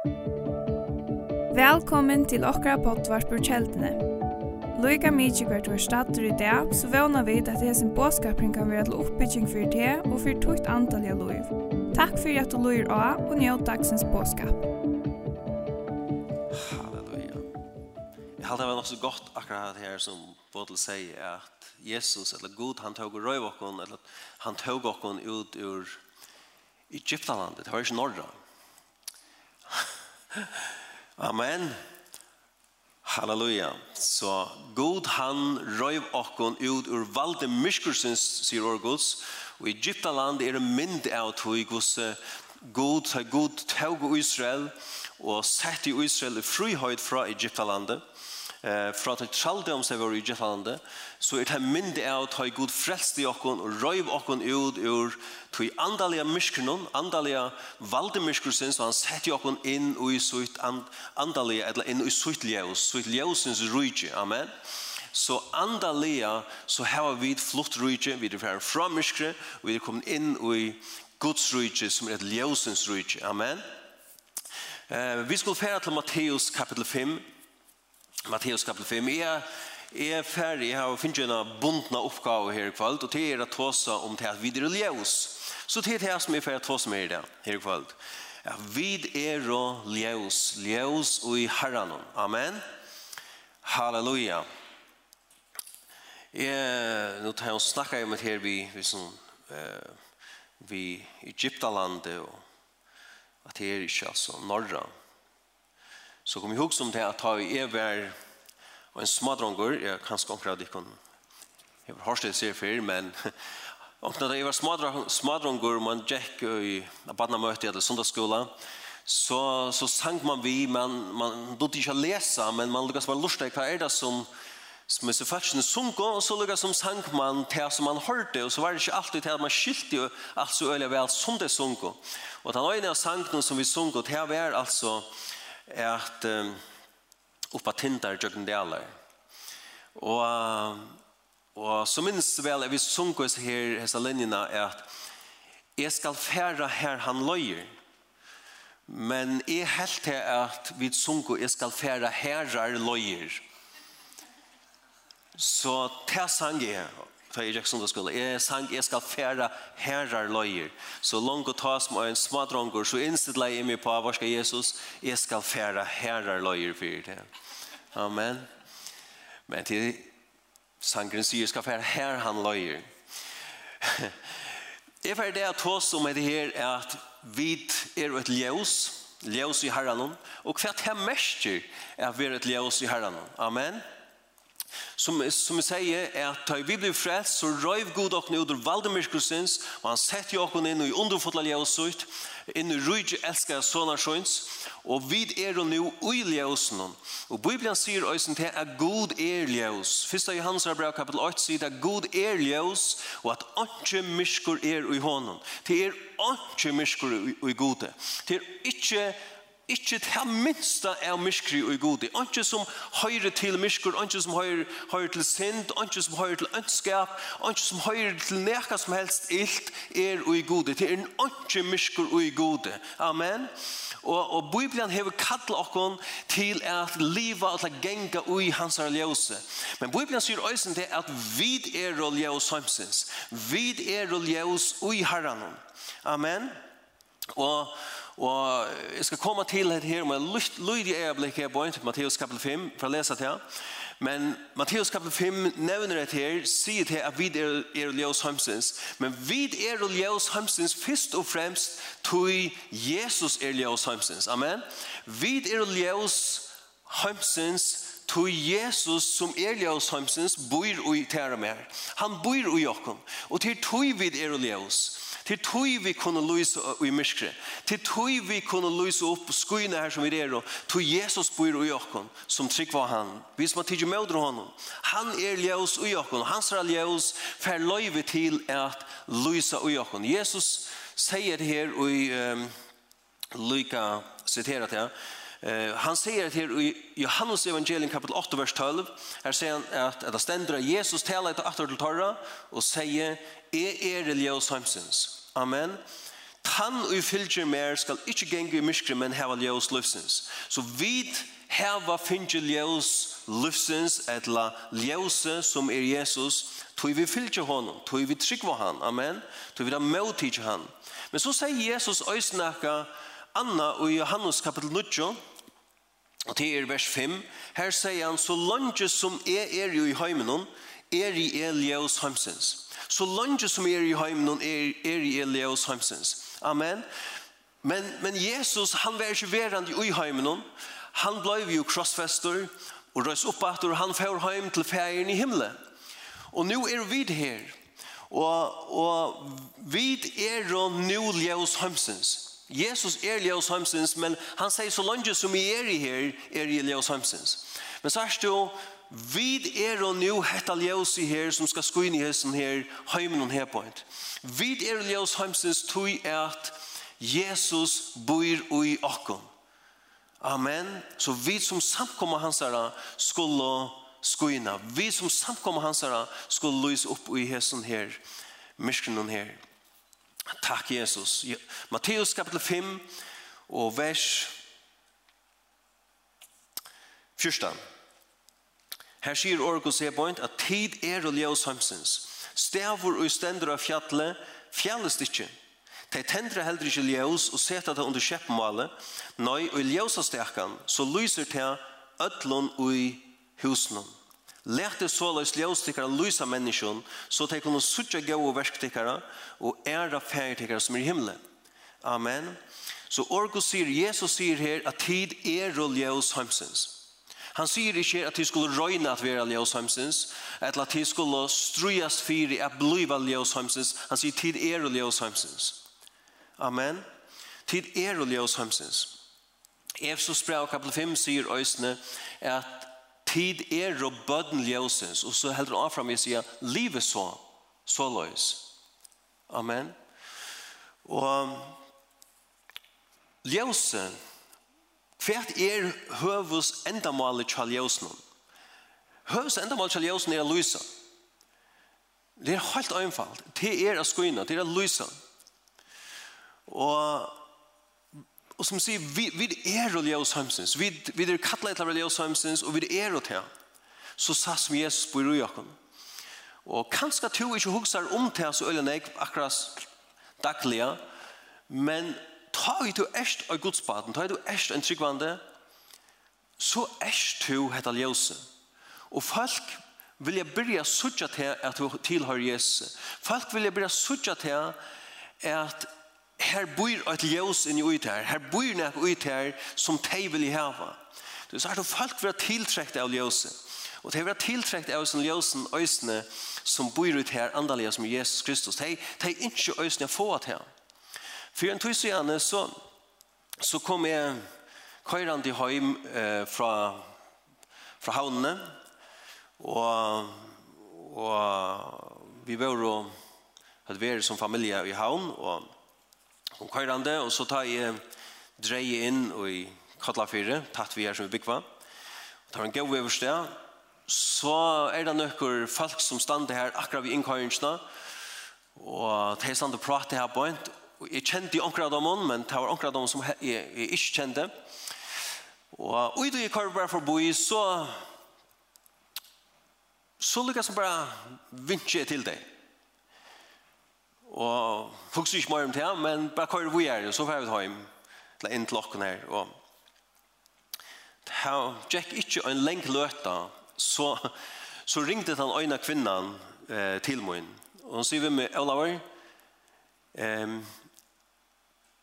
Velkommen til okra pottvarpur kjeldene. Loika mykje hvert var stater i dag, så vana vi at hesen båskapring kan være til oppbygging for det og for tukt antall av loiv. Takk for at du loir av og njød dagsens båskap. Halleluja. Jeg halte det var nok så godt akkurat her som Bodil sier at Jesus, eller Gud, han tog røyvokken, eller han tog okken ut ur Egyptalandet, det var ikke norra. Amen. Halleluja. Så god han røyv okkon ut ur valde myskursens, sier Orgods, og i Egyptaland er det mynd av tog hos god, ta god tog Israel, og sett i Israel i frihøyd fra Egyptalandet, eh fra at skalde om seg var i Jehande så er det mindre av at ha god frelst i okkon og røyv okkon ut ur tog andalige myskronon andalige valde myskrosin so han setter okkon inn og i sutt andalige eller inn og i sutt ljøs sutt ljøsens rujtje amen. Så andalia så har vi flott rujtje vi er ferdig fra myskre og vi er kommet inn og i Guds rujtje som er et ljøsens rujtje amen. Eh, vi skulle fære til Matteus kapitel 5 Matteus kapitel 5. Jeg er ferdig, jeg har finnet en bundna oppgave her i kveld, og det er å tåse om det at vi er ljøs. Så det er det som er ferdig å tåse med det her i kveld. Ja, vi er ljøs, ljøs og i herren. Amen. Halleluja. Jeg, nå tar jeg og snakker jeg med her vi, vi som eh, vi Egyptalandet og at det er ikke altså norra Så kom jeg ihåg som det at jeg i vær og en smadronger, jeg kan skonkrad av dikon, jeg har hørt det sier før, men Og når jeg var smadronger, man gikk i badnamøte eller sundagsskola, så, så sang man vi, men man dødde ikke å lese, men man lukket bare lustig, hva er det som, som er så færsende sunko, og så lukket som sang man til som man hørte, og så var det ikke alltid til at man skilte jo alt så øyelig vel som det sunko. Og den øyne av sangen som vi sunko, det var altså, er at um, oppa tindar jøkken delar. Og, og så minst vel er vi sunkus her hessa linjena er at jeg skal færa her han løyer. Men jeg helt til at vi sunko jeg skal færa herrar løyer. Så tæs sang jeg Da jeg gikk sundagsskolen. Jeg sang, jeg skal færa herrar løyer. Så langt å ta som en smadronger, så innstilt leie meg på, hva skal Jesus? Jeg skal færa herrar løyer for det. Amen. Men til sangren sier, skal fære her han løyer. Jeg fære det at hos om det her er at vi er et ljøs, ljøs i herren, og hva det her mest er at vi er et ljøs i herren. Amen. Amen som, som jeg sier, er at da vi blir frelst, så røyv god dere ut ur valdemyrkusins, og han setter dere inn i underfotla ljøsut, inn i rydde elsker sånne og vi er nå i ljøsen. Og Bibelen sier øysen til at god er ljøs. 1. Johannes brev kapitel 8 sier at god er ljøs, og at ikke myrskur er i hånden. Det er ikke myrskur i gode. Det er ikke Ikke det minste er myskri og gode. Ikke som høyre til myskur, ikke som høyre, høyre til synd, ikke som høyre til ønskap, ikke som høyre til neka som helst illt er og gode. Det er en ikke myskur og gode. Amen. Og, og Bibelen har kattla okkon til at liva og til genga ui hans er ljøse. Men Bibelen sier òsen til at vi er og ljøs heimsins. Vi er og ljøs ui herranon. Amen. Og Og jeg skal komme til det her med lyd i øyeblikk her på Matteus kapitel 5, for å lese til. Men Matteus kapitel 5 nevner det her, sier til at vi er, er ljøs hømsens. Men vi er ljøs hømsens først og fremst tog Jesus er ljøs hømsens. Amen. Vi er ljøs hømsens tog Jesus som er ljøs hømsens bor i tæra mer. Han bor i jokken. Og til tog vi er ljøs Til tog vi kunne lyse i myskre. Til tog vi kunne lyse opp skøyene her som vi er. Til Jesus bor i okken som trygg var han. Vi som har tidlig møter honom. Han er ljøs i okken. Han ser ljøs for løyve til at lyse i okken. Jesus sier her i um, Lyka siterat her. Uh, han sier det her i Johannes evangelium kapitel 8 vers 12 her sier han at, at det stender Jesus taler etter 8 til torra og sier jeg er religiøs heimsins Amen. Tan og fylgjer mer skal ikkje genge i myskri, men heva ljøs løsens. Så vid heva fylgjer ljøs løsens, etla ljøse som er Jesus, tog vi fylgjer honom, tog vi tryggva han, amen, tog vi da møtidje han. Men så sier Jesus øysnaka Anna og Johannes kapitel 9, og til er vers 5, her sier han, så langt som er er jo i heimenon, er i er ljøs heimsens. Så langt som er i heimen er, er i Elias heimsens. Amen. Men, men Jesus, han var ikke verand i heimen. Han ble jo krossfester og røys opp at han får heim til ferien i himmelen. Og nå er vi her. Og, og vi er nå Elias heimsens. Jesus er Elias heimsens, men han sier så langt som vi er i her, er i ljøs heimsens. Men sørst jo, Vid er og nu hetta ljós i her som skal skuin i hesen her heimen og herpoint. Vid er og ljós heimsins tui at Jesus bor i okkom. Amen. Så vi som samkomma hans herra skulle skuina. Vi som samkomma hans herra skulle lyse opp i hesen her. Myskenen her. Takk Jesus. Matteus kapitel 5 og vers 14. Her sier Orgus point at tid er og ljøs hamsens. Stavur og stender av fjallet fjallest ikke. De tendre heller ikke ljøs og setter det under kjeppmålet. Nei, og ljøs av stekan, så lyser det ødlån i husnån. Lærte såleis ljøstikkere lysa menneskjon, så de kunne suttje versk verktikkere og ære ferdikkere som er i himmelen. Amen. Så Orgo sier, Jesus sier her at tid er og ljøs hamsens. Han sier ikke at de skulle røyne at være ljøsheimsens, eller at de skulle strujas fyri at bliva ljøsheimsens. Han sier tid er ljøsheimsens. Amen. Tid er ljøsheimsens. Efsos brev kapitel 5 sier øysene at tid er og bøden ljøsens, og så heldur han fram i sier livet så, så løs. Amen. Og ljøsen Hvert er høvus endamålet tjaljósnum? Høvus endamålet tjaljósnum er lysa. Det er helt einfalt. Det er å skuina, det er å lysa. Og, og som sier, vi, vi er religiøs heimsins. Vi, vi er kattlet til religiøs heimsins, og vi er å til. Så sa som Jesus på i. Og kanskje to ikke hukser om til så øyne jeg akkurat daglige, men ta vi to erst av godsbaten, ta vi to erst en tryggvande, så erst to heter ljøse. Og folk vil vilja byrja sutja til at du tilhører Jesus. Folk vil vilja byrja sutja til at her bor et ljøs inn i ut her, her bor nek ut her som de vil hava. Du sa at folk vil ha tiltrekt av ljøset. Og de vil ha tiltrekt av sin ljøsen øsne som bor ut her andalige som Jesus Kristus. De, de er ikke øsene få til her. For en tog siden så, så kom jeg køyrande hjem eh, fra, fra havnene, og, og vi var og hadde vært som familie i havn, og kom køyrande, og så tar jeg dreie inn i Katlafire, tatt vi her som vi byggva. og tar en god oversted, så er det noen folk som stande her akkurat ved innkøyringsene, og de stander og prater her på en, jeg kjente jo omkring av dem, men det var omkring av dem som jeg, jeg ikke kjente. Og ut og jeg kom bare forbi, så så lykkes jeg bare vinske til deg. Og fokuser ikke mer om det, men bare kører vi her, så får jeg ta hjem til inn til åkken her. Og han gikk ikke en lenge løte, så, så ringte han øyne kvinnen eh, til min. Og han sier vi med Olavar, ehm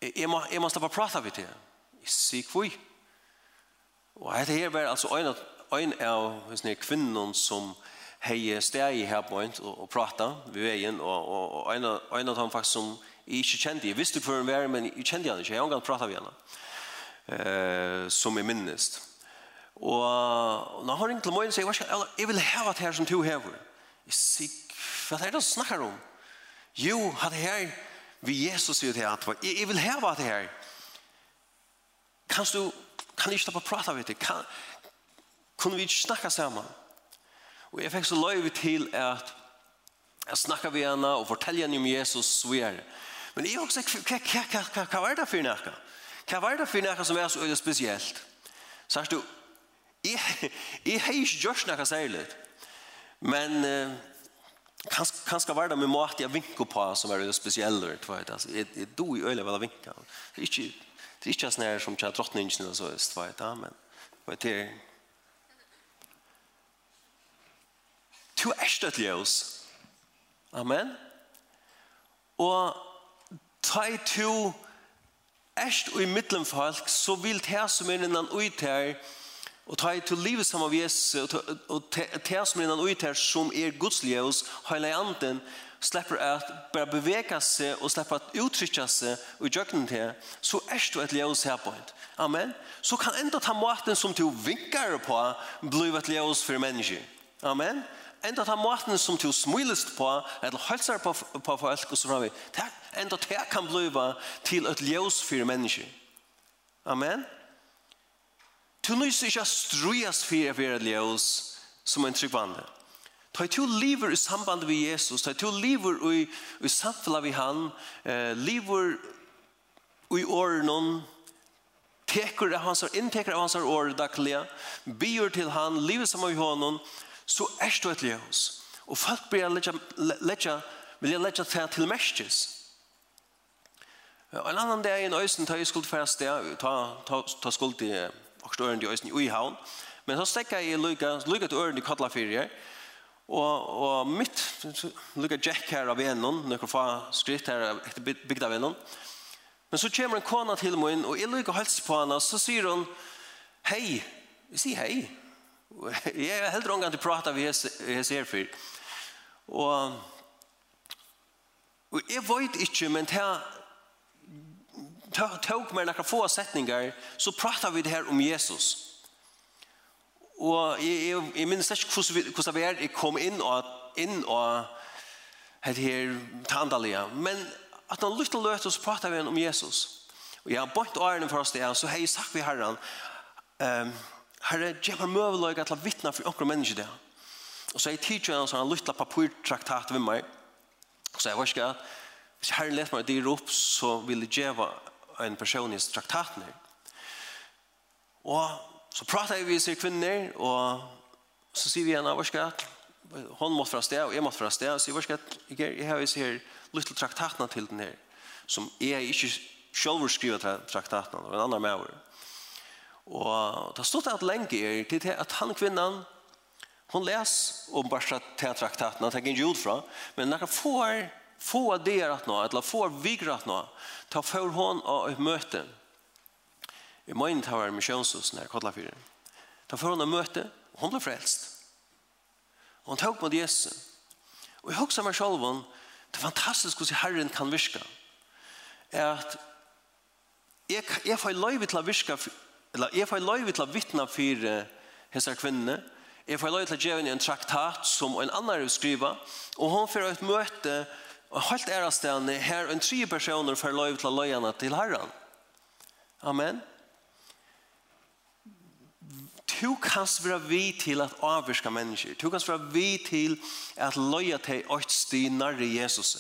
jeg må, jeg må stoppe å prate med det. Jeg sier hvor. Og dette her var altså en, en av kvinnen som hei steg i her på en og, og prata ved veien, og, og, og en, av, en av dem faktisk som jeg ikke kjente. Jeg visste hvor hun var, men jeg kjente henne ikke. Jeg har omgang prata med henne, eh, som jeg minnest. Og, og når han ringte til meg, og sier, jeg vil ha det her som du hever. Jeg sier, hva er det du snakker om? Jo, hva er det her? vi Jesus sier til at jeg jeg vil heva det her. Kan du, kan du ikke ta på prata, med du? Kan, kunne vi ikke snakke sammen? Og jeg fikk så løyve til at jeg snakket med henne og fortalte henne om Jesus vi er. Men jeg også, hva, hva, hva, hva, hva var det for noe? Hva var det for noe som er så øyelig spesielt? Sørst du, jeg, jeg har ikke gjort noe særlig. Men uh, Kanskje var det med måte jeg vinker på som er det spesielle. Jeg do i øyne vel å vinke. Det er ikke, det er ikke sånn her som kjent drottningen og så, men det er Du er støtt ljøs. Amen. Og ta i to erst og i middelen folk, så vil det som er innan ut her, Og ta i til livet sammen med Jesus, og ta som innan ut her som er Guds ljøs, hele anden, slipper at bare beveka seg og slipper at uttrykja seg og gjøkken til, så er du et ljøs her på et. Amen. Så kan enda ta maten som du vinkar på, bli et ljøs for mennesker. Amen. Enda ta maten som du smilest på, eller hølser på, på folk og så framvig. Enda det kan bli til et ljøs for mennesker. Amen. Amen. Du lyser ikke strujas å være ljøs som en tryggvande. Ta i to lever i samband med Jesus, ta i to lever i, i samfunnet vi han, eh, lever i årene, teker av hans innteker av hans år daglige, byr til han, livet som av honom, så er du et ljøs. Og folk blir letja, letja, vil jeg letja til til merskes. En annan dag i en øysen, ta i skuld fast, ta, ta, ta skuld til og størende i Øysten i Uihavn. Men så stekket jeg lykket, lykket til øren i Kotlafyrje, og, og mitt lykket Jack her av vennen, noen få skritt her etter bygd av vennen. Men så kommer en kona til min, og jeg lykket helst på henne, så sier hun, hei, jeg sier hei. Jeg er helt ångan til å prate med hese her. Og, og jeg vet ikke, men til tog med några få sättningar så pratar vi det här om Jesus. Og jeg, jeg, jeg minnes ikke hvordan, hvordan vi er, jeg kom inn og, inn og het her tandalia. Men at han lytte løt og så vi om Jesus. Og jeg har bort årene for oss det, så har jeg sagt vi herren, um, herre, jeg har møveløyga til å vittne for människor mennesker det. Og så har jeg tid en han, så han papurtraktat ved meg. Og så jeg var ikke at, hvis herren lette meg det opp, så vil jeg gjøre en person i traktaten her. Og så prater vi med kvinner, og så sier vi henne, hva skal jeg? Hon måtte fra sted, og jeg måtte fra sted, og sier, hva skal jeg? Jeg har vist her lytte traktaten til den her, som jeg ikke selv skriver traktaten, og en annen med over. Og det stod at lenge er til at han kvinnan, hon les om bare til traktatene, han tenker en jord fra, men når han får få det att nå, eller få vigrat att nå, ta för hon av ett möte. I min tar var missionshuset när jeg kallar för det. Ta for hon og möte, og hon ble frälst. Og hon tok mot Jesus. Och jeg husker meg selv om, det är fantastiskt hur Herren kan virke, er att jeg får løyve till att virke, eller jeg får lov till att vittna för hessar kvinnor, Jeg får lov til å gjøre en traktat som en annan skriver, og hun får et møte Og helt er stedene her en tre personer for lov til løyene til Herren. Amen. Du kan være vi til at avvirke mennesker. Du kan være vi til at løye til åkt stinar Jesus.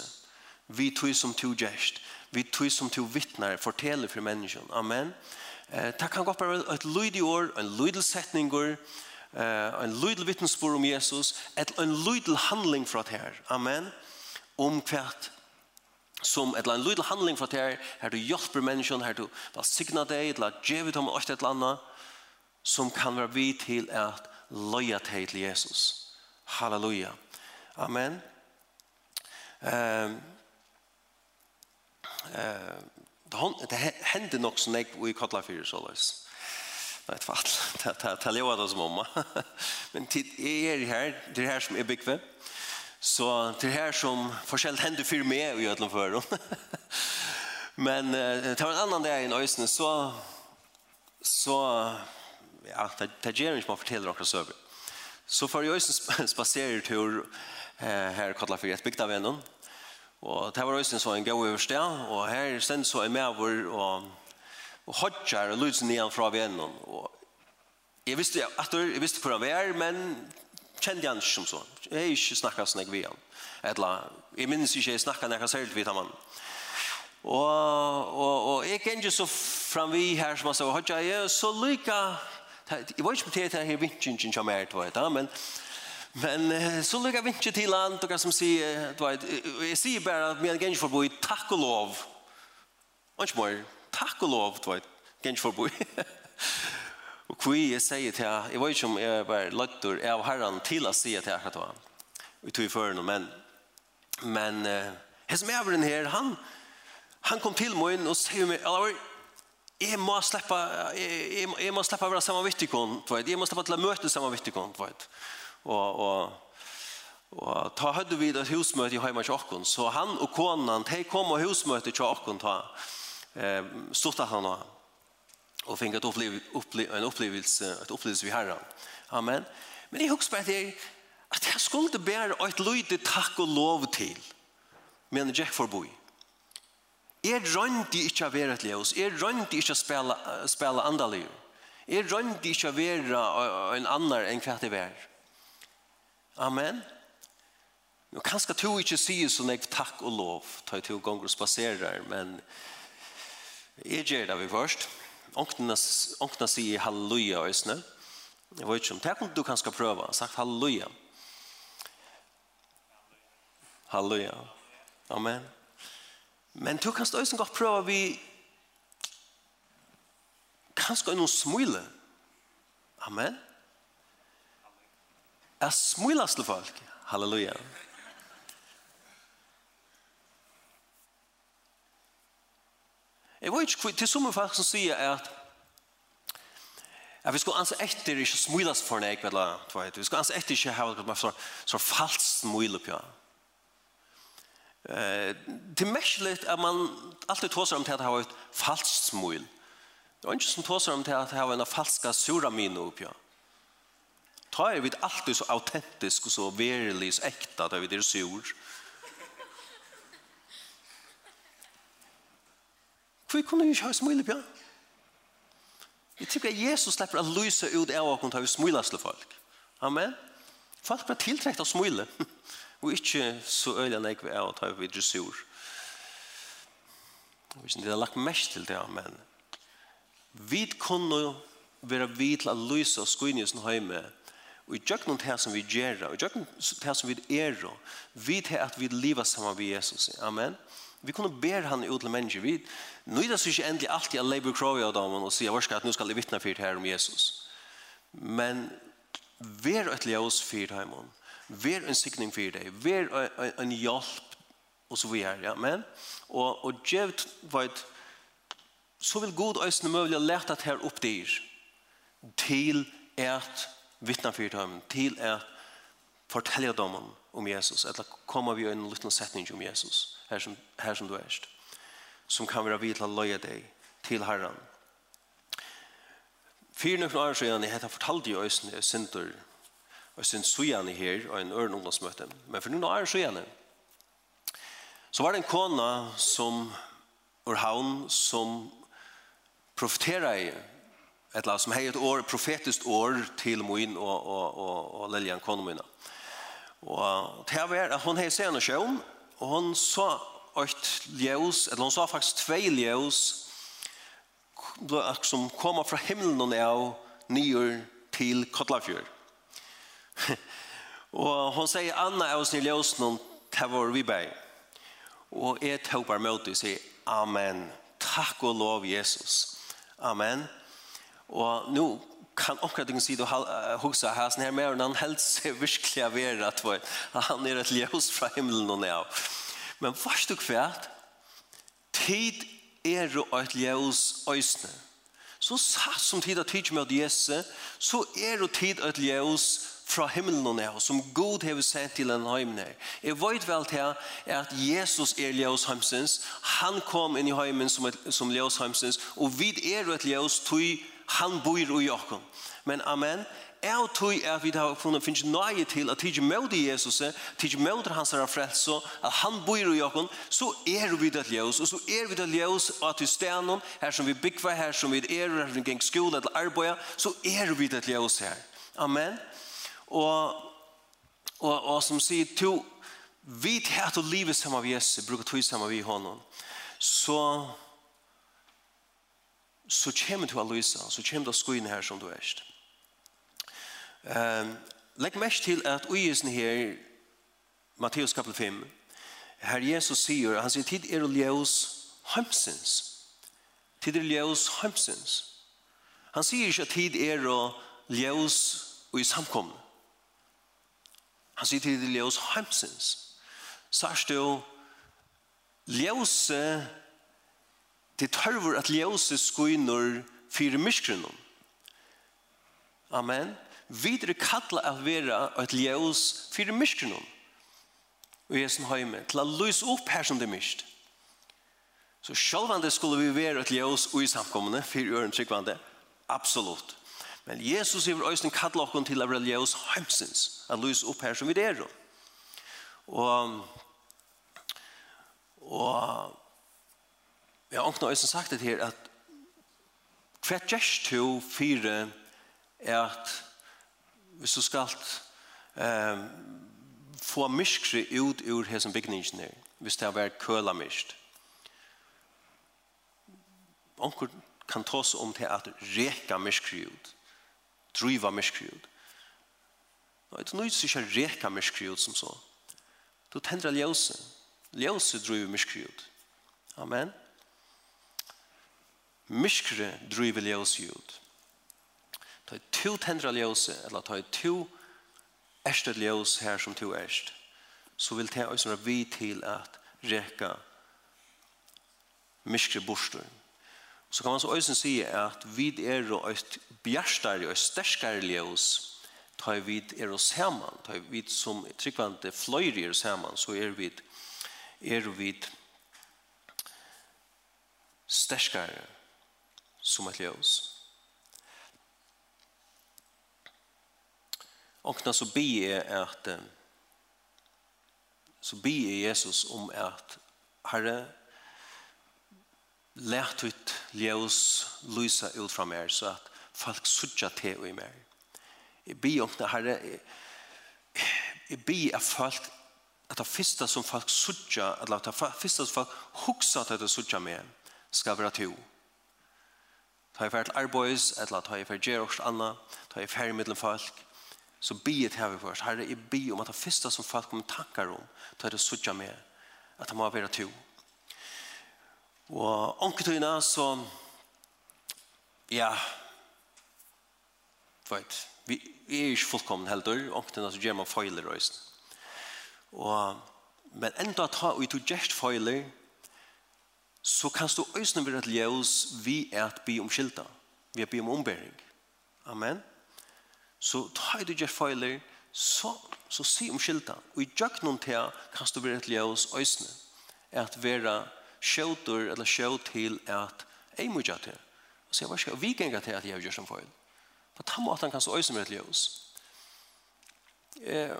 Vi tog som to gjerst. Vi tog som to vittner. forteller for mennesker. Amen. Eh, det kan godt være et lydig år, en lydig setninger, en lydig vittnesbord om Jesus, et, en lydig handling fra det her. Amen. Amen om hvert som et eller annet handling fra deg, her du hjelper menneskene, her du velsigner deg, eller djevet dem et eller annet, som kan være vi til at løye deg til Jesus. Halleluja. Amen. Um, uh, det hender nok som jeg i Kotla 4, så løs. Nei, det var alt. Det er det som om. Men tid er her, det er her som er bygget. Så det här som forskjellig hender for meg i för før. Men eh, det var en annan dag i Øysten, så, så ja, det, det gjør ikke man forteller noen. Så för jag Øysten spaserer tur eh, här i för ett bygda av vennen. Og det var Øysten så en god oversted, og her sen så en medvår og, og hodger og lydsen igjen fra vennen. Og jeg visste, at jeg visste hvor han var, men kjente han ikke som så. Jeg har ikke snakket sånn jeg ved han. Eller, jeg minnes ikke jeg snakket når jeg selv ved han. Og, og, og jeg kan ikke så framvi her som han sa, og jeg så lykke, jeg var ikke på det her vinklingen som er, du vet, men Men så lukar vi ikke til han, dere som sier, du vet, jeg sier bare at vi er gensk i takk og lov. Og ikke mer, takk og lov, du vet, gensk forboi. Kvi jeg sier til jeg, jeg var ikke om jeg var løttur av herren til å si til jeg hva vi tog i føren, men men uh, jeg som er den her, han han kom til meg og sier meg, eller jeg må slippe jeg, jeg må slippe å være sammen vittig sammenvittikon, jeg må slippe til å møte sammen vittig sammenvittikon, og og Og ta høyde vid et husmøte i heima Tjokken, så han og konen, de kom og husmøte i Tjokken, ta, eh, stort at han og han och fick att upplev, upplev, en upplevelse ett upplevelse vi herran. Amen. Men det hooks på det att jag skulle bära ett lydigt tack och lov till. Men Jack förboj. Er røndi ikkje a vera et leos, Er røndi ikkje a spela, spela andaliv. Er røndi ikkje a vera en annar enn hva det vær. Amen. Nå kanskje to ikkje sier sånn jeg takk og lov, ta i to gonger spaserer, men jeg gjør det vi først. Amen onkna sier halleluja øsne. Jeg vet ikke om det du kan skal prøve. Sagt halleluja. Halleluja. Amen. Men du kan øsne godt prøve vi kanskje noen smule. Amen. Jeg smulas til folk. Halleluja. Halleluja. Jeg vet ikke, til som folk som sier at at vi skulle anse etter ikke smulas for nek, eller vi skulle anse etter ikke ha så, så falsk smul opp, ja. Eh, til mestlet at man alltid tåser om til at hava et falsk smul. Det er ikke som tåser om til at hava en falska suramino opp, ja. Ta er vi alltid så autentisk og så verilig, så ekta, da vi er sur. Ja Hvor kunne vi ikke ha smule på? Jeg tykker at Jesus slipper å lyse ut av åkken til å smule til folk. Amen. Folk blir tiltrekt av smule. Og ikke så øyne jeg vil av å ta ved dressur. Jeg vet ikke om det har lagt mest til det, men vi kunne være vid til å lyse og skoene i sin høyme Og i djøkken det som vi gjør, og i djøkken det som vi er, vi til at vi lever sammen med Jesus. Amen. Amen. Vi kunne ber han ut til mennesker. Vi nøyder seg ikke endelig alltid alle leber krav av damen og sier, varska, at nå skal jeg vittne for her om Jesus. Men ver et ljøs for heimen. Ver en sikning for deg. Ver en hjelp og så videre. Ja, men, og, og djevt var et så vil god øyne mulig å lete at her opp dyr til et vittne for heimen, til et fortelle damen om Jesus, eller kommer vi i en liten setning om Jesus her som, her som du erst, som kan være vidt til å løye deg til Herren. Fyre noen år siden, jeg heter fortalt i Øysen, jeg synder, og jeg synder sujene her, og en øren ungdomsmøte. Men for noen år siden, så var det en kona som, og haun, som profeterer i, et eller som har et år, profetisk år til min og, og, og, og Lilian kona mine. Og det var at hun har sett en sjøen, og hon så et ljøs, eller hon så faktisk tvei ljøs, som kommer fra himmelen og av nyer til Kotlafjør. og hon sier, Anna er hos nye ljøsen, hon tevor vi bæg. Og jeg tøper møte og sier, Amen. Takk og lov, Jesus. Amen. Og nå kan också att sida och huxa här sen här med han helt ser verkligen vara att han är ett ljus från himlen och ner. Men först och kvärt tid är ju ett ljus ösne. Så satt som tid att tid med Jesus så är det tid ett ljus fra himmelen og ned, som God har sett til en heimner. Jeg vet vel til at Jesus er Leos heimsens. Han kom inn i heimen som, et, som Leos heimsens, og vi er et Leos tog han bor i okken. Men amen, jeg tror at vi har funnet finnes nøye til at tidlig møte Jesus, tidlig møte hans herre frelse, at han bor i okken, så er vi det ljøs, og så er vi det ljøs at vi stener, her som vi bygger, her som vi er, her som vi gikk skole eller arbeid, så er vi det ljøs her. Amen. Og, og, og som sier, to, vi tar til livet sammen med Jesus, bruker tog sammen med honom, så så kommer du å lyse, så kommer du å skoene her som du er. Um, Legg mest til at uisen her, Matteus kapitel 5, her Jesus sier, han sier, tid er ljøs heimsens. Tid er ljøs heimsens. Han sier ikke at tid er ljøs og i samkomne. Han sier tid er ljøs heimsens. Sørst du, ljøse Det tørver at ljøse skuiner fyrir myskrenom. Amen. Videre kattla at vera et ljøs fyrir myskrenom. Og Jesu høyme, til at løse opp her som det mist. Så sjølvande skulle vi vera et ljøs og i samkommende, fyrir øren tryggvande. Absolutt. Men Jesus er øyne kattla okken til at vera ljøs heimsins, at løse opp her som vi er. Og, og Jeg har åkne også sagt det her at hva gjerst to fire er at hvis du skal eh, få myskri ut ur hesen bygningen her hvis det har vært køla mist Onkur kan ta oss om til at reka myskri ut driva myskri ut. Nå, det er noe som ikke reka myskri ut som så Du tendrer ljøse ljøse driver myskri ut Amen Amen myskre driver ljøs ut. Ta i to tendra ljøse, eller ta i to erste ljøs her som to erst, så vil ta oss være vi til at reka myskre borster. Så kan man så også si at vi er et bjerstare og et sterskare ljøs, ta i vid er oss hemman, ta i vid som tryggvante fløyre er oss hemman, så er vi er vi sterskare som et ljøs. Og när så be är at så be är Jesus om at Herre lært ut ljøs lysa ut fra meg så at folk suttja te og i mer. Jeg be om det Herre jeg be att folk at det første som folk suttja at det første som folk huxa at det suttja med ska vara tog ta i fært arbeids, eller ta i fært til gjerokst anna, ta i fært middelen folk, så biet her vi først. Herre, jeg bi om at det første som folk kommer tankar om, ta i det suttja med, at det må være to. Og onketøyna så, ja, vet, vi vi er ikke fullkomne heldur, onketøyna så gjør man feiler røysen. Og, men enda ta, og i to gjerst feiler, så kan du øsne være et ljøs vi er at be om skilta, vi er be om ombering. Amen. Så ta i du gjør feiler, så, så si om skilta. Og i djøknum til kan du være et ljøs øsne, at være skjøter eller skjøt til at jeg må gjøre til. Og så jeg var vi ganger til at jeg gjør som feil. På den måten kan du øsne være et ljøs. Jeg,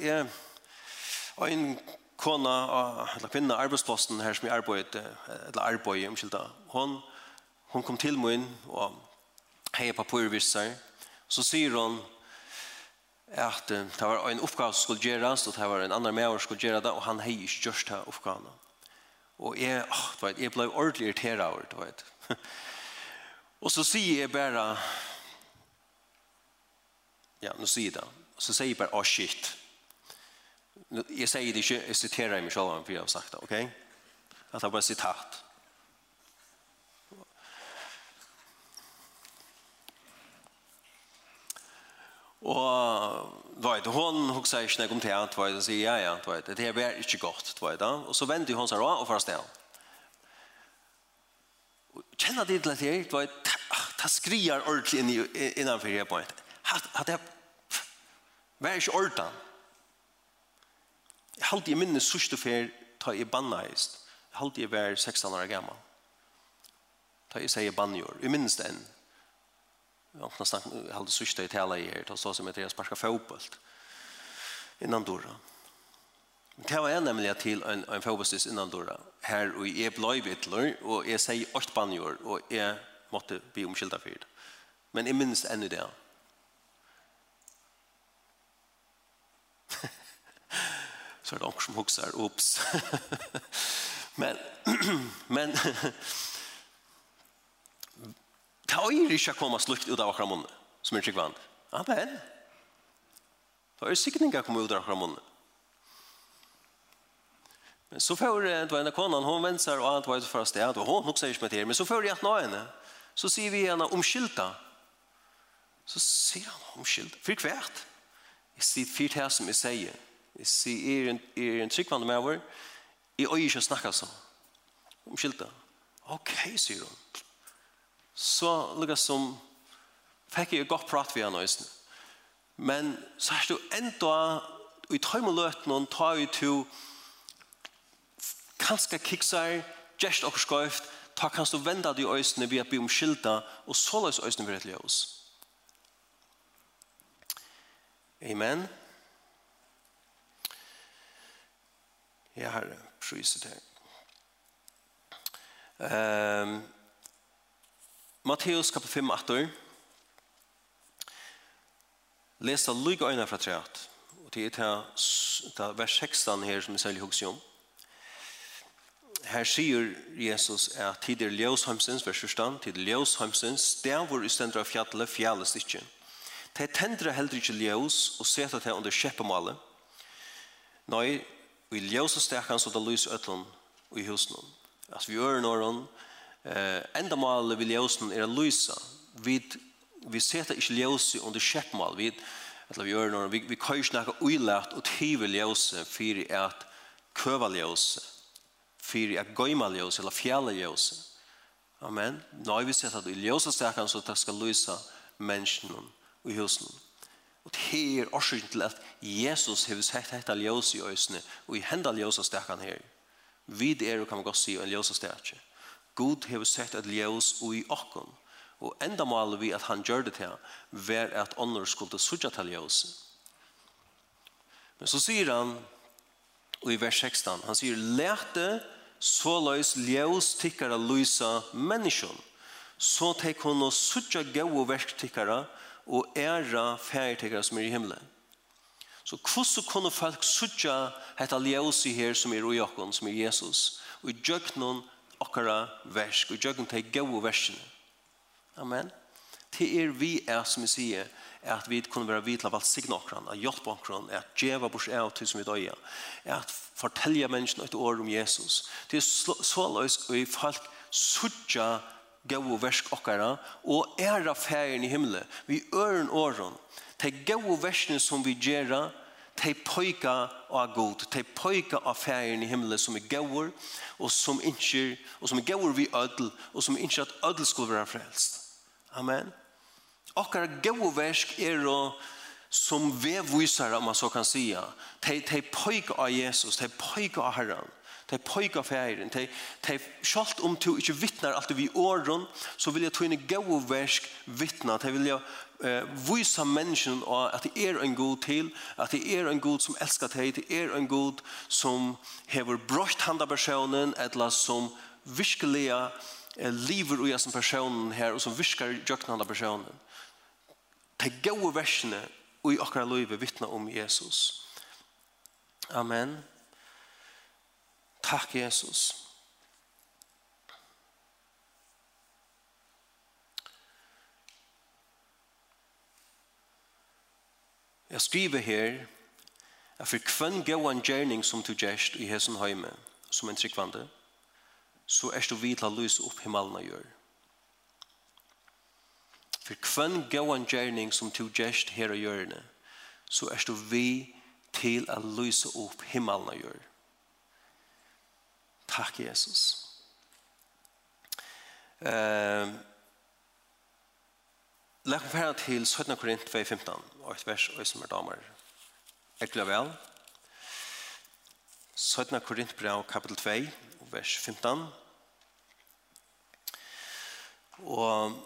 jeg, en kona, eller kvinna, arbeidsposten her som jeg arbeid eller i omkjelda, hun, hun kom til min, og hei papurvisser, så sier hun, at det var en oppgave som skulle gjøres, og det var en annan med som skulle gjøre det, og han hei ikke gjørst det oppgaven. Og jeg, oh, du vet, jeg ble ordentlig irriteret over det, du vet. og så sier jeg bare, ja, nå sier jeg det, så sier jeg bare, å oh, shit, Jeg sier det ikke, jeg siterer meg selv om jeg har sagt det, ok? At det er bare sitat. Og du vet, hun hukser ikke noe om det, du vet, og sier, ja, ja, du vet, det er ikke godt, du vet, og så venter hun seg og først det. Kjenner det til at jeg, du vet, det skrier ordentlig innanfor her på en. Hatt, hatt, hatt, hatt, hatt, hatt, hatt, Jeg halte jeg minnes sørste fer ta i bannaist. Jeg halte jeg var 16 år gammal. Ta i seg i bannjord. Jeg minnes den. Jeg halte sørste i tala i her. Ta så som heter jeg sparska fotbollt. Innan dora. Men det var jeg nemlig til en, en fotbollstis innan dora. Her og jeg blei vittler, og jeg sier åkt bannjord, og jeg måtte bli omkylda fyrt. Men jeg minnes enn i det. Ja så er det också som husker, ups. men, men, det är inte att komma slukt ut av akkurat munnen, som är tryggvand. Amen. Det är sikkert ikke att komma ut av akkurat munnen. Men så får det var en konan, hon vänsar och allt var det första sted, och hon också är inte med det. Men så får det att nå henne. Så sier vi henne omskylta. Så sier han omskylta. För kvärt. jeg sier fyrt her som jeg sier, Jeg sier, er en, er en tryggvande med over, jeg øyer ikke å snakke sånn. Om skilta. Ok, sier hun. Så lukket som, fikk jeg godt prat ved henne. Men så er det enda, i tøymeløten, og tar jo til kanskje kiksar, gjerst og skøyft, ta kanst du venda de øysene vi har om skilta og så løs øysene vi rett oss. Amen. Amen. Ja, Herre, priset deg. Um, Matteus kapitel 5, 8. Lesa lyga øyne fra treat. Og det er til vers 16 her som vi særlig hugser om. Her sier Jesus at tid er ljøsheimsens, vers 14, tid er ljøsheimsens, det er hvor ustendra fjallet fjallet ikke. Det tendra heller ikke ljøs og setter det under kjeppemålet. Nei, i ljøse stekan så det lys øtlen i husen. Altså vi gjør noen, eh, enda målet vi ljøsen er å lyse. Vi, vi setter ikke ljøse under kjeppmal. Vi, eller vi gjør noen, vi, vi kan ikke snakke uilagt og tive ljøse for at køve ljøse, for at gøyma ljøse eller fjæle ljøse. Amen. Nå har vi sett at i ljøse stekan så det skal lysa menneskene i husen. Og det her årsyn til at Jesus har sett dette ljøs i øsene, og i hendene ljøs av stekken her. Vi er, kan man godt si, en ljøs av stekken. God har sett et ljøs i åkken. Og enda målet vi at han gjør det til, ved at ånder skulle sutja til ljøs. Men så sier han, og i vers 16, han sier, «Lete så løs ljøs tikkere løsa menneskene, så tek hun og sutja gode verktikkere, og og æra færdigtekere som er i himmelen. Så hvordan kunne folk sutja hetta ljøsi her som er i okken, som er Jesus, og i okkara versk, og i djøknon til versene. Amen. Det er vi er, som vi sier, at vi kunne være vidt av alt signa okkran, at hjelpa okkran, at djeva bors av til som vi døya, at fortelja menneskene et år om Jesus. Det er så løs, og i folk sutja gau versk okkara og æra færen i himmelen. Vi øren åren. De gau versene som vi gjerra, de pojka av god. De pojka av færen i himmelen som er gode og som ikke og som er gode vi ødel og som ikke at ødel skulle være frelst. Amen. Okkara gau versk er å som vevvisar, om man så kan säga. De, de pojka av Jesus, de pojka av Herren. De pojka færen. De, de sjalt om du ikke vittnar alt vi åren, så vil jeg i gau versk vittna. De vil jeg eh, vise mennesken at det er en god til, at det er en god som elskar deg, det er en god som hever brøtt handa personen, eller som virkelig eh, lever ui som personen her, og som virkar jøkna handa personen. De gode versene ui akkurat løyve vittna om Jesus. Amen. Takk, Jesus. Jeg skriver her at for kvann gøy en gjerning som du gjerst i hesen heime, som en tryggvande, så er du vidt til å opp himmelen og gjør. For kvann gøy en gjerning som du gjerst her og gjørne, så er du vidt til å lyse opp himmelen og gjør. Takk, Jesus. Uh, Læk meg fære til 17. Korint 2.15, og et vers, og som er damer. Ekla vel. 17. Korint brev, kapitel 2, vers 15. Og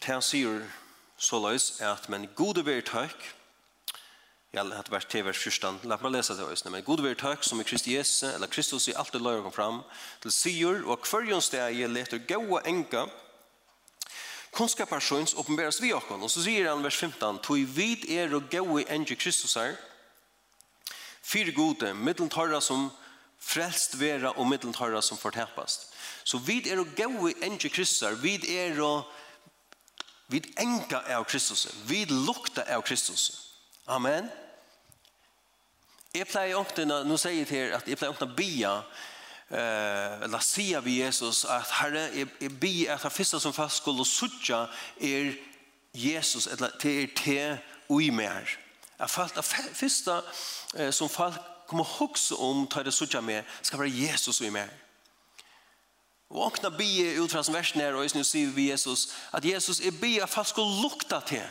til han sier så løs, at men gode vær takk, Ja, det hade varit till vers 14. La meg lese det også. Men god vare takk som i Kristi Jesus, eller Kristus i alt det löjer kom fram, till syr och kvörjons steg leter gode enka kunskaparsjöns oppenberes vi också. Og så sier han vers 15, tog vid er og gode enka Kristus her, fyra gode, middeltarra som frelst vera og middeltarra som fortepast. Så vid er og gaui enke kristar, vid er og vid enka av Kristus, vid lukta av Kristus. Amen. Jeg pleier ofte, nå sier jeg til at jeg pleier ofte å bia, eh eller sia vi Jesus at herre jeg, jeg bi at det første som fast skulle sucha er Jesus eller te är te ui mer. Jag fast det första som folk kommer hokse om ta det sucha med, skal være Jesus ui mer. Og åkna bi ut fra som versen her, og jeg sier vi Jesus at Jesus er bi at folk skulle lukta til.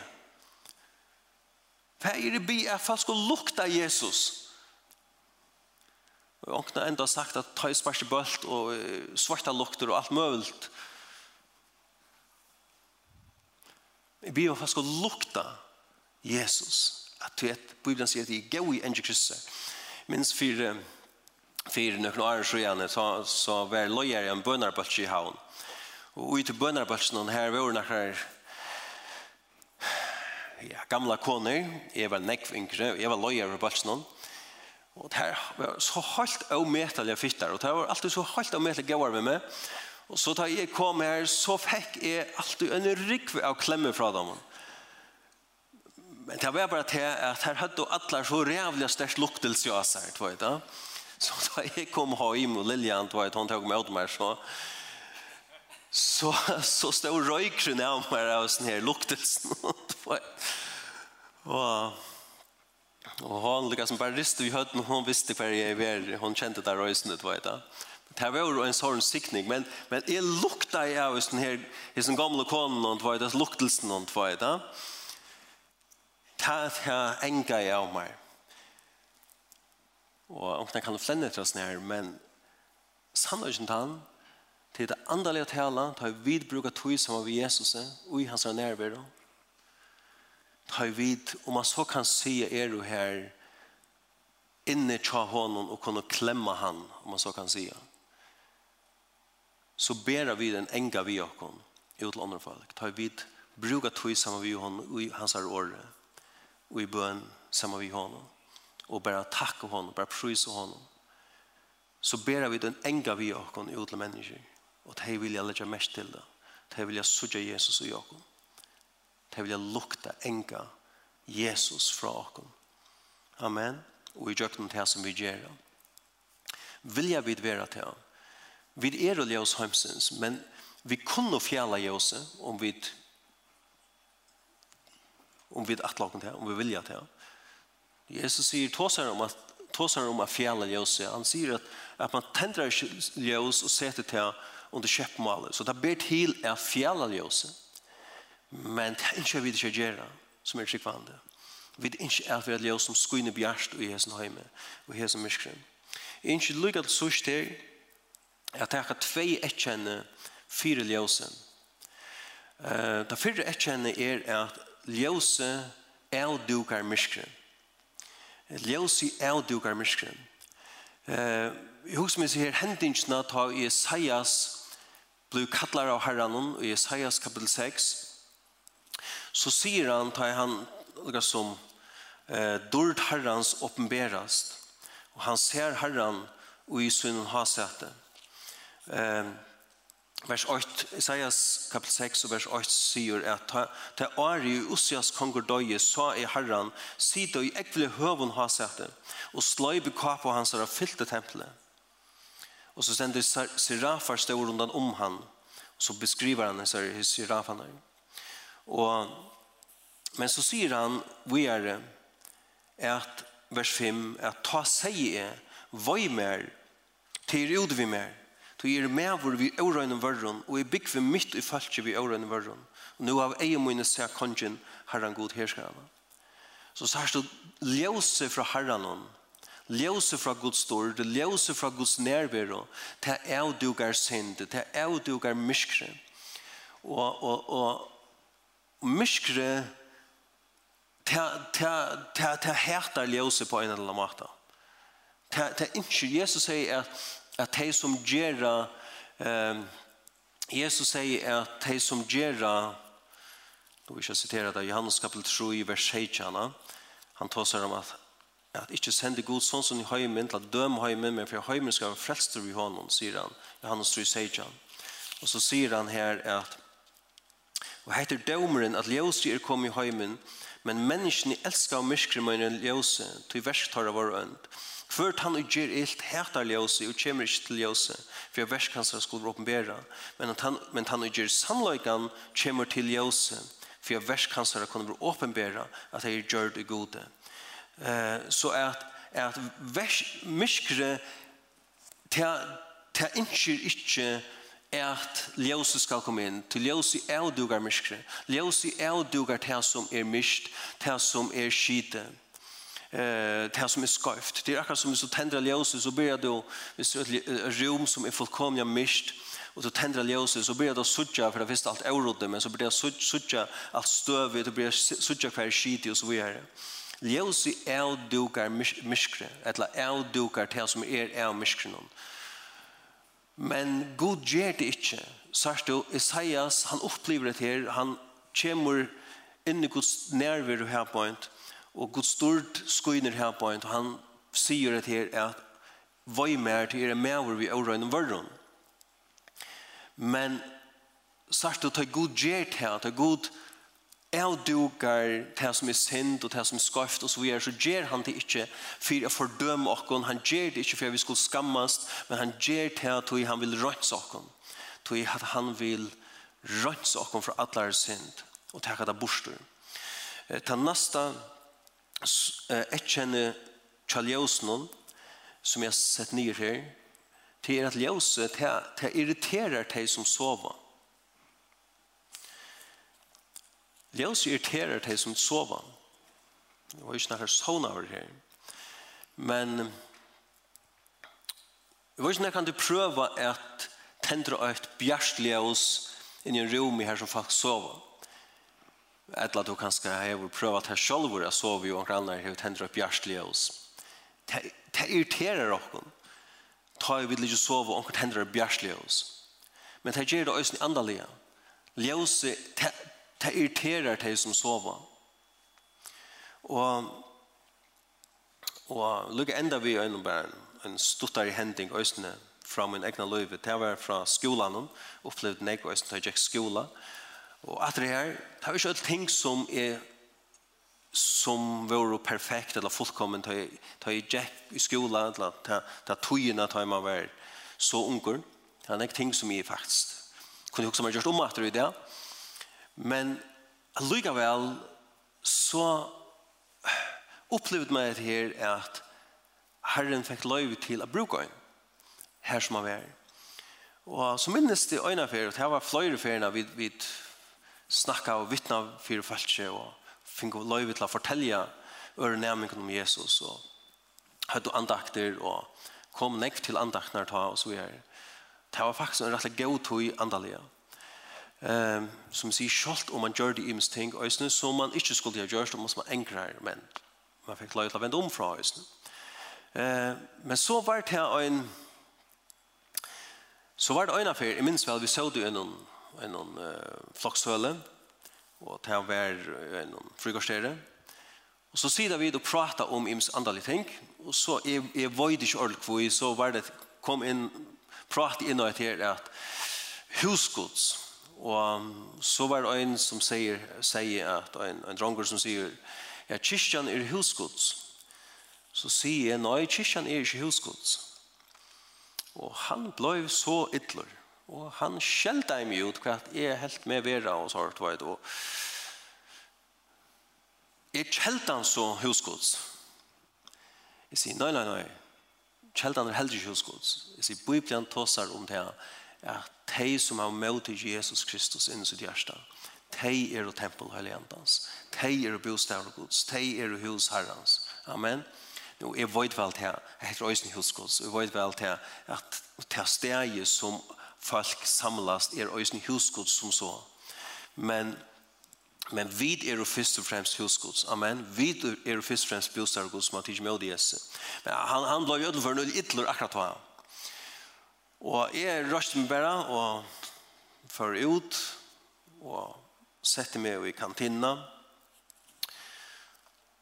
Hva er det bi at folk skulle lukta Jesus. Jesus Og åkna enda sagt at ta i bølt og svarta lukter og alt møvult. Vi var faktisk å lukta Jesus. At du vet, Bibelen sier at vi er gau i enge krysset. Minns for, for nøkken år siden så, så var løyer en bønarbølts i havn. Og ut i bønarbøltsen her var noen ja, gamla koner. Jeg var nekv yngre, jeg var løyer i bøltsen. Og det her var så helt avmetelig fytter, og det var alltid så helt avmetelig gøyere med meg. Og så da jeg kom her, så fikk jeg alltid en rikve av klemme fra dem. Men det var bare til at her hadde alle så rævlig størst luktelse av seg, tror jeg da. Så da jeg kom hjem, og Lilian, tror jeg, hun tok meg ut meg, så så, så stod røykren av meg av sånn her luktelsen. Og Og hon lika som bare riste i høyden, hon visste hver jeg var, hon kjente det røysene, du vet da. Det var jo en sånn sikning, men, men jeg lukta jeg av den her, i den gamle konen, du vet da, luktelsen, du vet da. Det er enga jeg av meg. Og omkring kan flenne til oss her, men sannhøyden han, til det andalige tala, tar vi bruka tog som av Jesus, og i hans nærvære, har vid, om man så kan se er du här inne tja honom och kunna klemma han, om man så kan se. Så ber vi den enga vi okon ut till folk. Ta vid, bruka tog samma vi honom i hans år och i bön samma vi honom och bara tacka honom, bara prysa honom. Så ber vi den enga vi okon ut til människor. Och det här vill jag lägga mest till det. Det här vill jag sudja Jesus och Jakob det vil lukta enga Jesus fra oss. Amen. Og i djøkken til som vi gjør. Vil jeg vidt være til ham. Vi er og ljøs heimsins, men vi kunne fjæla Jesus om vi om vi atlaken til om vi vilja til ham. Jesus sier tåsar om at tåsar om at fjæla Jesus. Han sier at, at man tendrar ljøs og setter til under kjeppmålet. Så det ber til at fjæla ljøse. Men det er ikke vi ikke gjør som er tryggvande. Vi er ikke at vi er ljøs som skuine bjerst i hesen heime og hesen myskren. Jeg er ikke lykke til sørst til at jeg har tvei etkjenne fire ljøsen. Uh, det fire etkjenne er at ljøse avdukar myskren. Ljøse avdukar myskren. Uh, jeg husker meg her hendingsna ta i Isaias blir kallar av herranen i Isaias kapitel 6 så sier han, tar han som eh, dord herrens åpenberast, og han ser herran og i sin hasete. Eh, vers 8, Isaias kapitel 6 og vers 8 sier at «Te ari i Ossias konger døye, sa i herran, sida i ekvile høvun hasete, og sløy bekapa hans har fyllte tempelet. Og så sender serafar stå rundt om han, og så beskriver han disse serafene. Og, men så sier han vi er at vers 5 at ta sig er, vad mer til ut vi mer. til är mer hvor vi orönen varron og i bygg för mitt i falske vi orönen varron. Och nu av ej minne ser kongen herren god herskare. Så så här ljøse fra herren herran Ljøse fra Guds stord, ljøse fra Guds nærvære, til jeg duger synd, til jeg duger myskre. Og, og, og, Og myskre, det hætar ljøse på en eller annen måte. Det er ikke, Jesus sier at, at de som gjør, um, Jesus sier at de som gjør, nå vil jeg sitere det, Johannes kapitel 3, vers 16, han tar seg om at at ikke sende god sånn som i høymen til at døme høymen, men for høymen skal være frelster i hånden, sier han. Johannes 3, 16. Og så sier han her at Og heter dømeren at ljøse er kommet i heimen, men menneskene elsker og myskre med en ljøse, til versk tar av vår ønd. Hvert han og gjør ilt heter ljøse, og kommer ikke til ljøse, for jeg versk hans skulle åpenbære. men han, men han og gjør sannløygan, kommer til ljøse, for jeg versk hans kunne åpenbære at jeg gjør det gode. Uh, så at, at vers, myskre, til, til ikke, ikke at ljósi skal komme inn, til ljósi er dugar myskre, ljósi er dugar til som er myst, til som er skite, eh det som är skarpt. Det är akkurat som så tänder ljuset så börjar då vi ser ett rum som är fullkomligt mist och då tänder ljuset så börjar du sucha för det visst allt orodde men så börjar sucha allt stöv det börjar sucha för skit och så vidare. Ljuset är dukar miskre, eller är dukar till som är är miskre. Men god gjør det ikke. Sørst du, Isaias, han opplever det her, han kommer inn i Guds nærvær og her på en, og Guds stort skøyner her på en, og han sier det her at «Vøy mer til er med hvor vi årøyne verden. Men sørst du, ta god gjør det her, ta god jeg duger det som er synd og til som er skarft og så videre, så gjør han det ikke for å fordømme oss, han gjør det ikke for vi skulle skammast, men han gjør det til han vil rønse oss, til han vil rønse oss for alle synd og ta det borster. Ta nasta et kjenne tjalljøsen som jeg har sett nye her, til at ljøset, til irriterer de som sover. Ljøs irriterer til som sova. Det var ikke noen sånn over her. Men det vet ikke noen kan du prøve at tendre et bjerst ljøs inn i en rom her som folk sova. Etla du kanskje har prøvd at her selv hvor jeg sover jo og annet har tendre et bjerst ljøs. Det irriterer dere. Ta jo vidt ikke sove og tendre et bjerst ljøs. Men det gjør det også andalige. Ljøset det irriterer de som sover. Og, og lukket enda vi øyne bare en stuttar i hending øsene fra min egna løyve. Det var fra skolan, opplevde jeg øsene til jeg gikk skola. Og at det her, det er ikke alle ting som er som var perfekt eller fullkommen til jeg gikk i skola, eller til togene til man var så unger. Det er ikke ting som er faktisk kunne også meg gjort om at det er det. Men allikevel så opplevde meg det her at Herren fikk lov til å bruke henne her som han var. Og så minnes det øyne for, og det var flere ferien vi, vi snakket og vittnet for folk og fikk lov til å fortelle ørenæmingen om Jesus og hadde andakter og kom nekk til andakter, ta og så videre. Det var faktisk en rettelig god tog andalige um, som sier selv om man gjør det imens ting øsne, som man ikke skulle ha gjort, og man engrer, men man fikk lov til å vende om fra øsne. Uh, men så var det her en så var det en affær, jeg minns vel, vi så det i noen, noen uh, flokkshøle, og det var en frugårdstere, Og så sier vi og prater om ims andalige ting, og så er, er void ikke ordentlig hvor så var det, kom inn, prat inn og etter at husgods, Og så var det en som sier, sier at en, en dronker som sier ja, kyrkjan er husgods. Så sier jeg, nei, kyrkjan er ikke husgods. Og han ble så ytler. Og han skjelte meg ut hva jeg helt med vera og så har det. Og jeg skjelte han så husgods. Jeg sier, nei, nei, nei. Kjeldan er heldig husgods. Jeg sier, Bibelen tåser om det her at de som har møtt Jesus Kristus inn i sitt hjerte, de er og tempel og helligandans, de er og bostad og gods, de er og hus herrens. Amen. Nå, jeg vet vel til, jeg heter Øysen Husgods, jeg vet vel til at til stedet som folk samlast er Øysen Husgods som så. Men Men vi er jo først og fremst husgods. Amen. Vi er jo først og fremst bostav gods som har tidsmål i Jesus. Men han, han ble jo ødelførende noe ytler akkurat hva han. Og jeg røste meg bare og fører ut og setter meg i kantina.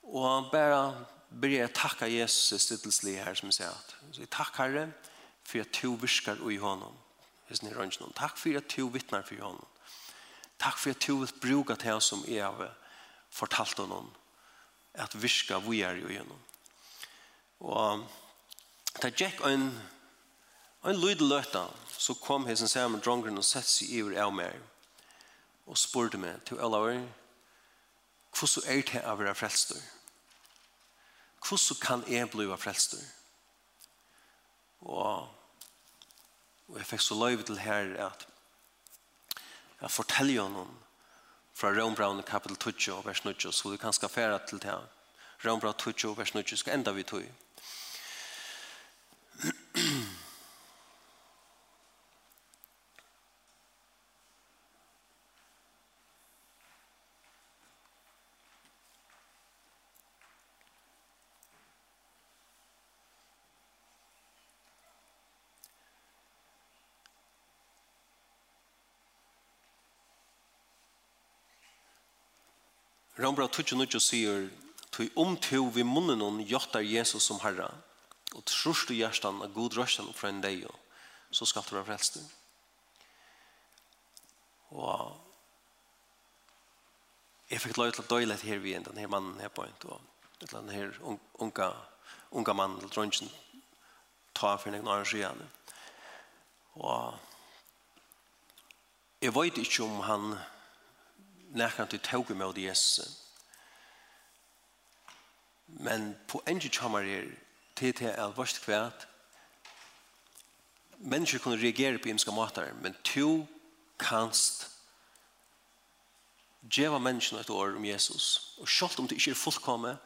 Og bare ber jeg takke Jesus i stittelslig her som jeg sier at så jeg takk herre for at du virker i hånden hvis ni rønner noen. Takk for at du vittner for hånden takk for at du vil bruke til som jeg har fortalt honom at virka vi er i hånden og det gikk en En lyd løtta, så kom hesen sammen drongren og sett seg iver av meg, og spurte meg til alle år, hvordan er det å være frelster? Hvordan kan jeg bli frelster? Og, og jeg fikk så løyve til her at jeg forteller noen fra Rombraun kapitel 20 og vers 9, så du kan skaffere til det her. Rombraun 20 og vers 9 skal enda vi tog. Brombra 29 sier Tui omtu vi munnen hon jottar Jesus som herra og trus du hjertan av god røstan fra en deg så skal du være frelst og jeg fikk lov til å døyle her vi en denne mannen her på en og denne her unga unga mann eller dronjen ta for en annen siden og jeg vet ikke om han nekran til tåg med Jesus. Men på en kjammer er til til alvorst kvært mennesker kunne reagere på imska måter, men to kanst djeva menneskene et år om Jesus. Og selv om det ikke er fullkomme,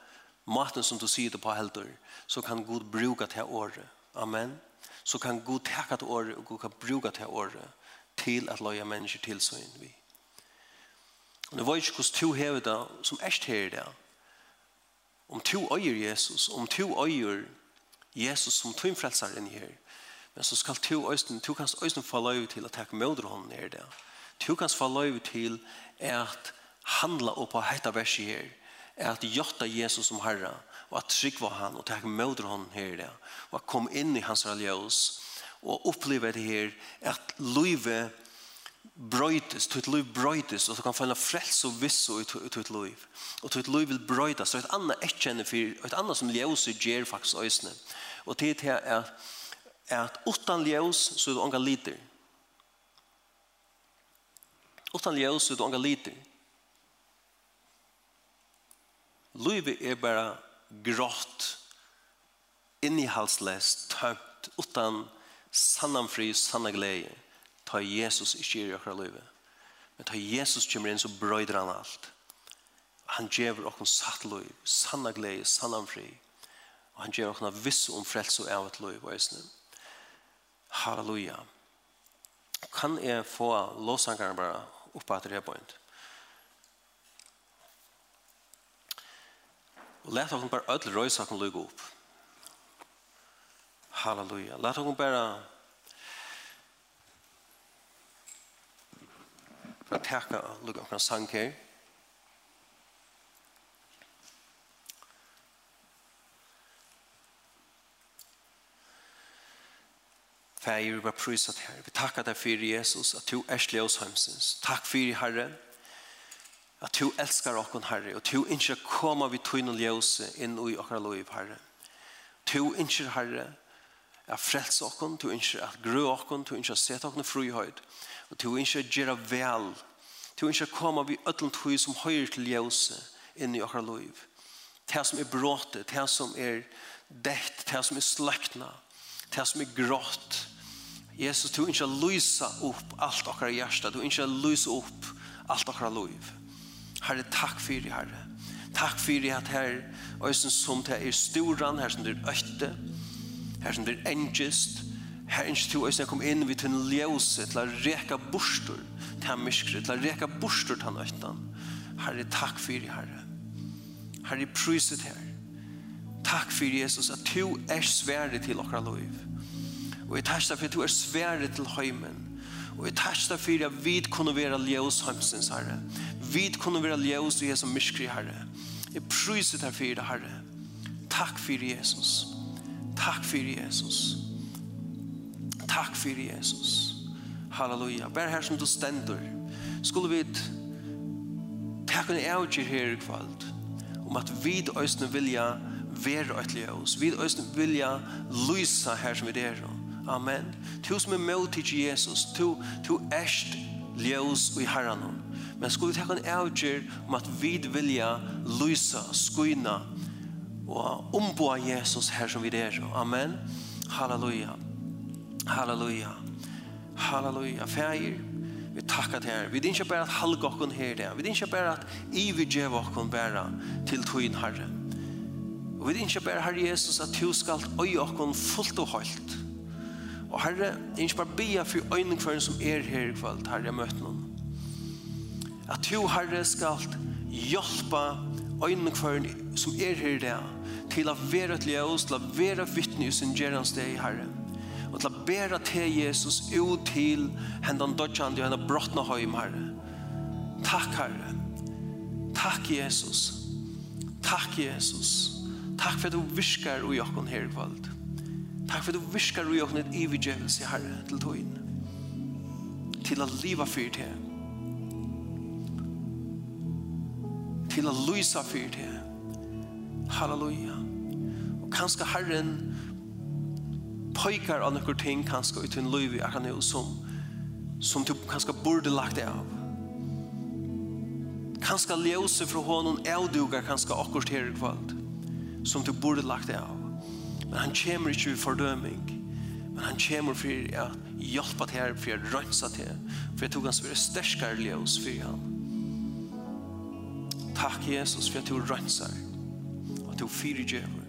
maten som du sier det på helder, så kan Gud bruka til året. Amen. Så kan Gud teka til året, og Gud kan bruka til året til at loja mennesker til så vi. Og det var ikke hvordan to hever det som erst her det. Om to øyer Jesus, om to øyer Jesus som to frelser inn her. Men så skal to øyne, to kan øyne få lov til å ta mødre hånden her det. To kan få lov til at handla opp på hette verset her. At gjøtta Jesus som herre, og at trygg var han, og ta mødre hånden her det. Og at kom inn i hans religiøs, og oppleve det her, at løyve brøytes, ditt liv brøytes, og du kan finne frels og visse i ditt liv. Og ditt liv vil brøytes, og et annet etkjenne for, og et annet som ljøse gjør faktisk øsene. Og det er at, utan ljøs så er du unga liter. Utan ljøs så er du unga liter. Livet er bare grått, innihalsløst, tømt, utan sannanfri, sanna glede ta Jesus ikke i okra livet. Men ta Jesus kommer inn så brøyder han alt. Han gjever okkur satt liv, sanna glede, sanna fri. Og han gjever okkur viss om frelse og av et liv eisne. Halleluja. Kan jeg få låsangene bare oppe etter det point? Og let okkur bare ødel røysa okkur lykke opp. Halleluja. Let okkur bare for å peker og lukker opp sang her. Fægir, vi bare prøyser til Herre. Vi takker deg for Jesus, at du er slik oss hemsens. Takk for Herre, at du elskar okkon Herre, og du ikke kommer vi tøyne ljøse inn i okkar lov, Herre. Du ikke, Herre, at frelse okken, du ønsker at grø okken, du ønsker at sette okken frihøyd, og du ønsker at gjøre vel, du ønsker at komme ved ødelen tog som høyre til ljøse inn i okker liv. Det som er bråte, det som er dekt, det som er sløkna, det som er grått. Jesus, du ønsker at lyse opp alt okker hjerte, du ønsker at lyse opp alt okker liv. Herre, takk for det, Herre. Takk for det at her, øysen som det er storan, her som det er øyte, her som det er engest, her engest to øyne kom inn vid en ljøse til å reka bostor til han myskre, til å reka bostor til han øytan. Herre, takk for det, Herre. Herre, priset her. Takk for Jesus at du er svære til okra loiv. Og jeg takk for at du er svære til høymen. Og jeg takk for at vi kunne være ljøs høymsens, Herre. Vi kunne være ljøs i Jesus myskre, Herre. Jeg priset her for det, Herre. Takk for Jesus. Takk for Jesus. Takk for Jesus. Takk fyrir Jesus. Halleluja. Vær her som du stendur. Skulle vi takk en avgjør her i kvalt om at vi øyne vilja være øyne oss. Vi øyne vilja lysa her som vi er. Amen. Tu som er med til Jesus. Tu, tu erst ljøs i herren. Men skulle vi takk en avgjør om at vi vilja lysa, skyna, og omboa Jesus her som vi er. Amen. Halleluja. Halleluja. Halleluja. Fægir, vi takkar til her. Vi din ikke bare at halga okkon her det. Vi din ikke bare at i vi djev okkon bæra til tøyen herre. Og vi din ikke bare, herre Jesus, at du skal øy okkon fullt og holdt. Og herre, jeg ikke bare bia for øyne som er her i kvöld, herre, jeg møter noen. At du, herre, skal hjelpa øyne kvarn som er her i dag til å være et ljøs, til å være vittne i sin gjerans deg, Herre. Og til å bære til Jesus ut til hendan dødjande og hendan brottna høym, Herre. Takk, Herre. Takk, Jesus. Takk, Jesus. Takk for at du viskar i okken her i kveld. Takk for at du og i okken et ivigjevelse, Herre, til tøyen. Til å liva fyr til. Til å lysa fyr til. Halleluja kanskje Herren pojkar av noen ting kanskje ut en liv i akkurat nå som som du kanskje burde lagt av. Kanskje ljøse fra hånden avduger kanskje akkurat her i kveld som du burde lagt av. Men han kommer ikke i fordøming men han kommer for å hjelpe til her for å rønse til for jeg tog hans være sterskere ljøs for han Takk Jesus for at du rønser og at du fyrer djøver